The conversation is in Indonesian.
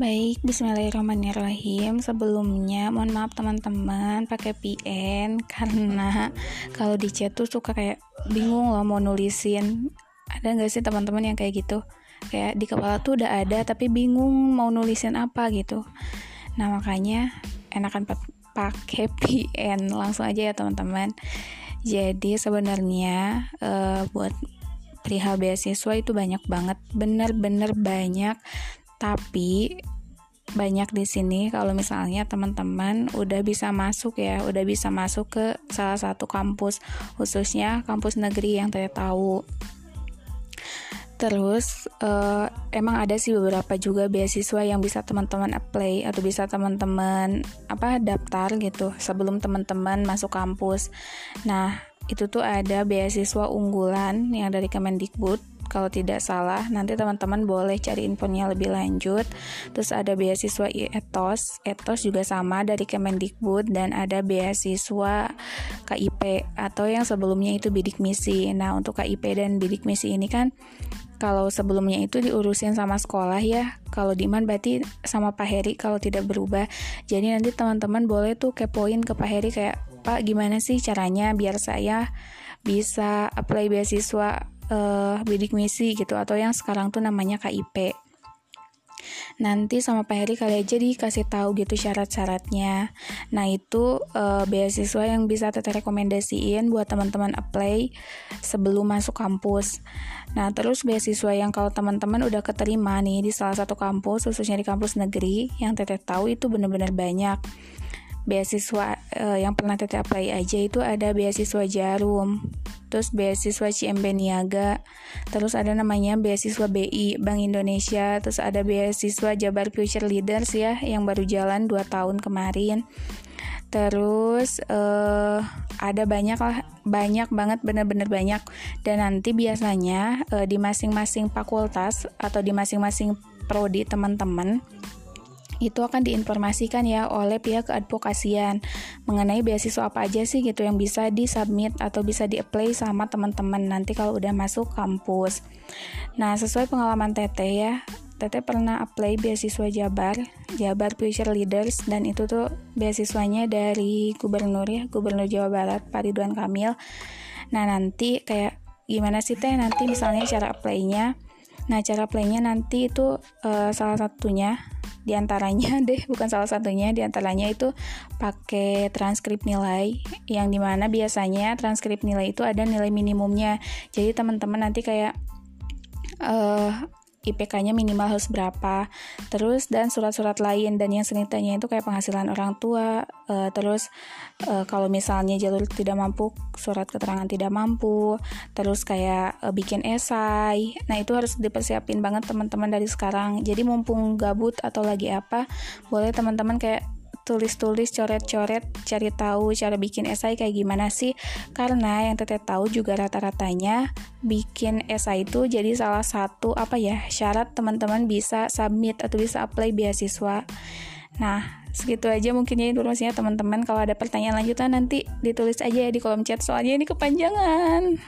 Baik, bismillahirrahmanirrahim. Sebelumnya, mohon maaf teman-teman pakai VN karena kalau di chat tuh suka kayak bingung loh mau nulisin. Ada nggak sih teman-teman yang kayak gitu? Kayak di kepala tuh udah ada tapi bingung mau nulisin apa gitu. Nah, makanya enakan pakai VN langsung aja ya teman-teman. Jadi sebenarnya uh, buat perihal beasiswa itu banyak banget, bener-bener banyak tapi banyak di sini kalau misalnya teman-teman udah bisa masuk ya, udah bisa masuk ke salah satu kampus, khususnya kampus negeri yang saya tahu. Terus uh, emang ada sih beberapa juga beasiswa yang bisa teman-teman apply atau bisa teman-teman apa daftar gitu sebelum teman-teman masuk kampus. Nah, itu tuh ada beasiswa unggulan yang dari Kemendikbud kalau tidak salah nanti teman-teman boleh cari infonya lebih lanjut. Terus ada beasiswa etos etos juga sama dari Kemendikbud dan ada beasiswa KIP atau yang sebelumnya itu bidik misi. Nah untuk KIP dan bidik misi ini kan kalau sebelumnya itu diurusin sama sekolah ya. Kalau Diman berarti sama Pak Heri kalau tidak berubah. Jadi nanti teman-teman boleh tuh kepoin ke Pak Heri kayak Pak gimana sih caranya biar saya bisa apply beasiswa uh, bidik misi gitu atau yang sekarang tuh namanya KIP nanti sama Pak Heri kali aja dikasih tahu gitu syarat-syaratnya. Nah itu uh, beasiswa yang bisa teteh rekomendasiin buat teman-teman apply sebelum masuk kampus. Nah terus beasiswa yang kalau teman-teman udah keterima nih di salah satu kampus, khususnya di kampus negeri, yang teteh tahu itu bener-bener banyak beasiswa uh, yang pernah teteh apply aja itu ada beasiswa Jarum terus beasiswa CMB Niaga terus ada namanya beasiswa BI Bank Indonesia terus ada beasiswa Jabar Future Leaders ya yang baru jalan 2 tahun kemarin. Terus uh, ada banyak lah banyak banget bener-bener banyak. Dan nanti biasanya uh, di masing-masing fakultas atau di masing-masing prodi teman-teman itu akan diinformasikan ya oleh pihak keadvokasian mengenai beasiswa apa aja sih gitu yang bisa disubmit atau bisa di-apply sama teman-teman nanti kalau udah masuk kampus. Nah, sesuai pengalaman Teteh ya, Teteh pernah apply beasiswa Jabar, Jabar Future Leaders dan itu tuh beasiswanya dari gubernur ya, gubernur Jawa Barat Pak Ridwan Kamil. Nah, nanti kayak gimana sih Teh nanti misalnya cara apply-nya? Nah, cara apply-nya nanti itu uh, salah satunya di antaranya deh bukan salah satunya di antaranya itu pakai transkrip nilai yang di mana biasanya transkrip nilai itu ada nilai minimumnya. Jadi teman-teman nanti kayak uh, IPK-nya minimal harus berapa, terus dan surat-surat lain. Dan yang sering tanya itu kayak penghasilan orang tua, uh, terus uh, kalau misalnya jalur tidak mampu, surat keterangan tidak mampu, terus kayak uh, bikin esai, nah itu harus dipersiapin banget teman-teman dari sekarang. Jadi mumpung gabut atau lagi apa, boleh teman-teman kayak tulis-tulis, coret-coret, cari tahu cara bikin esai kayak gimana sih. Karena yang teteh tahu juga rata-ratanya bikin esai itu jadi salah satu apa ya syarat teman-teman bisa submit atau bisa apply beasiswa. Nah, segitu aja mungkin ya informasinya teman-teman. Kalau ada pertanyaan lanjutan nanti ditulis aja ya di kolom chat soalnya ini kepanjangan.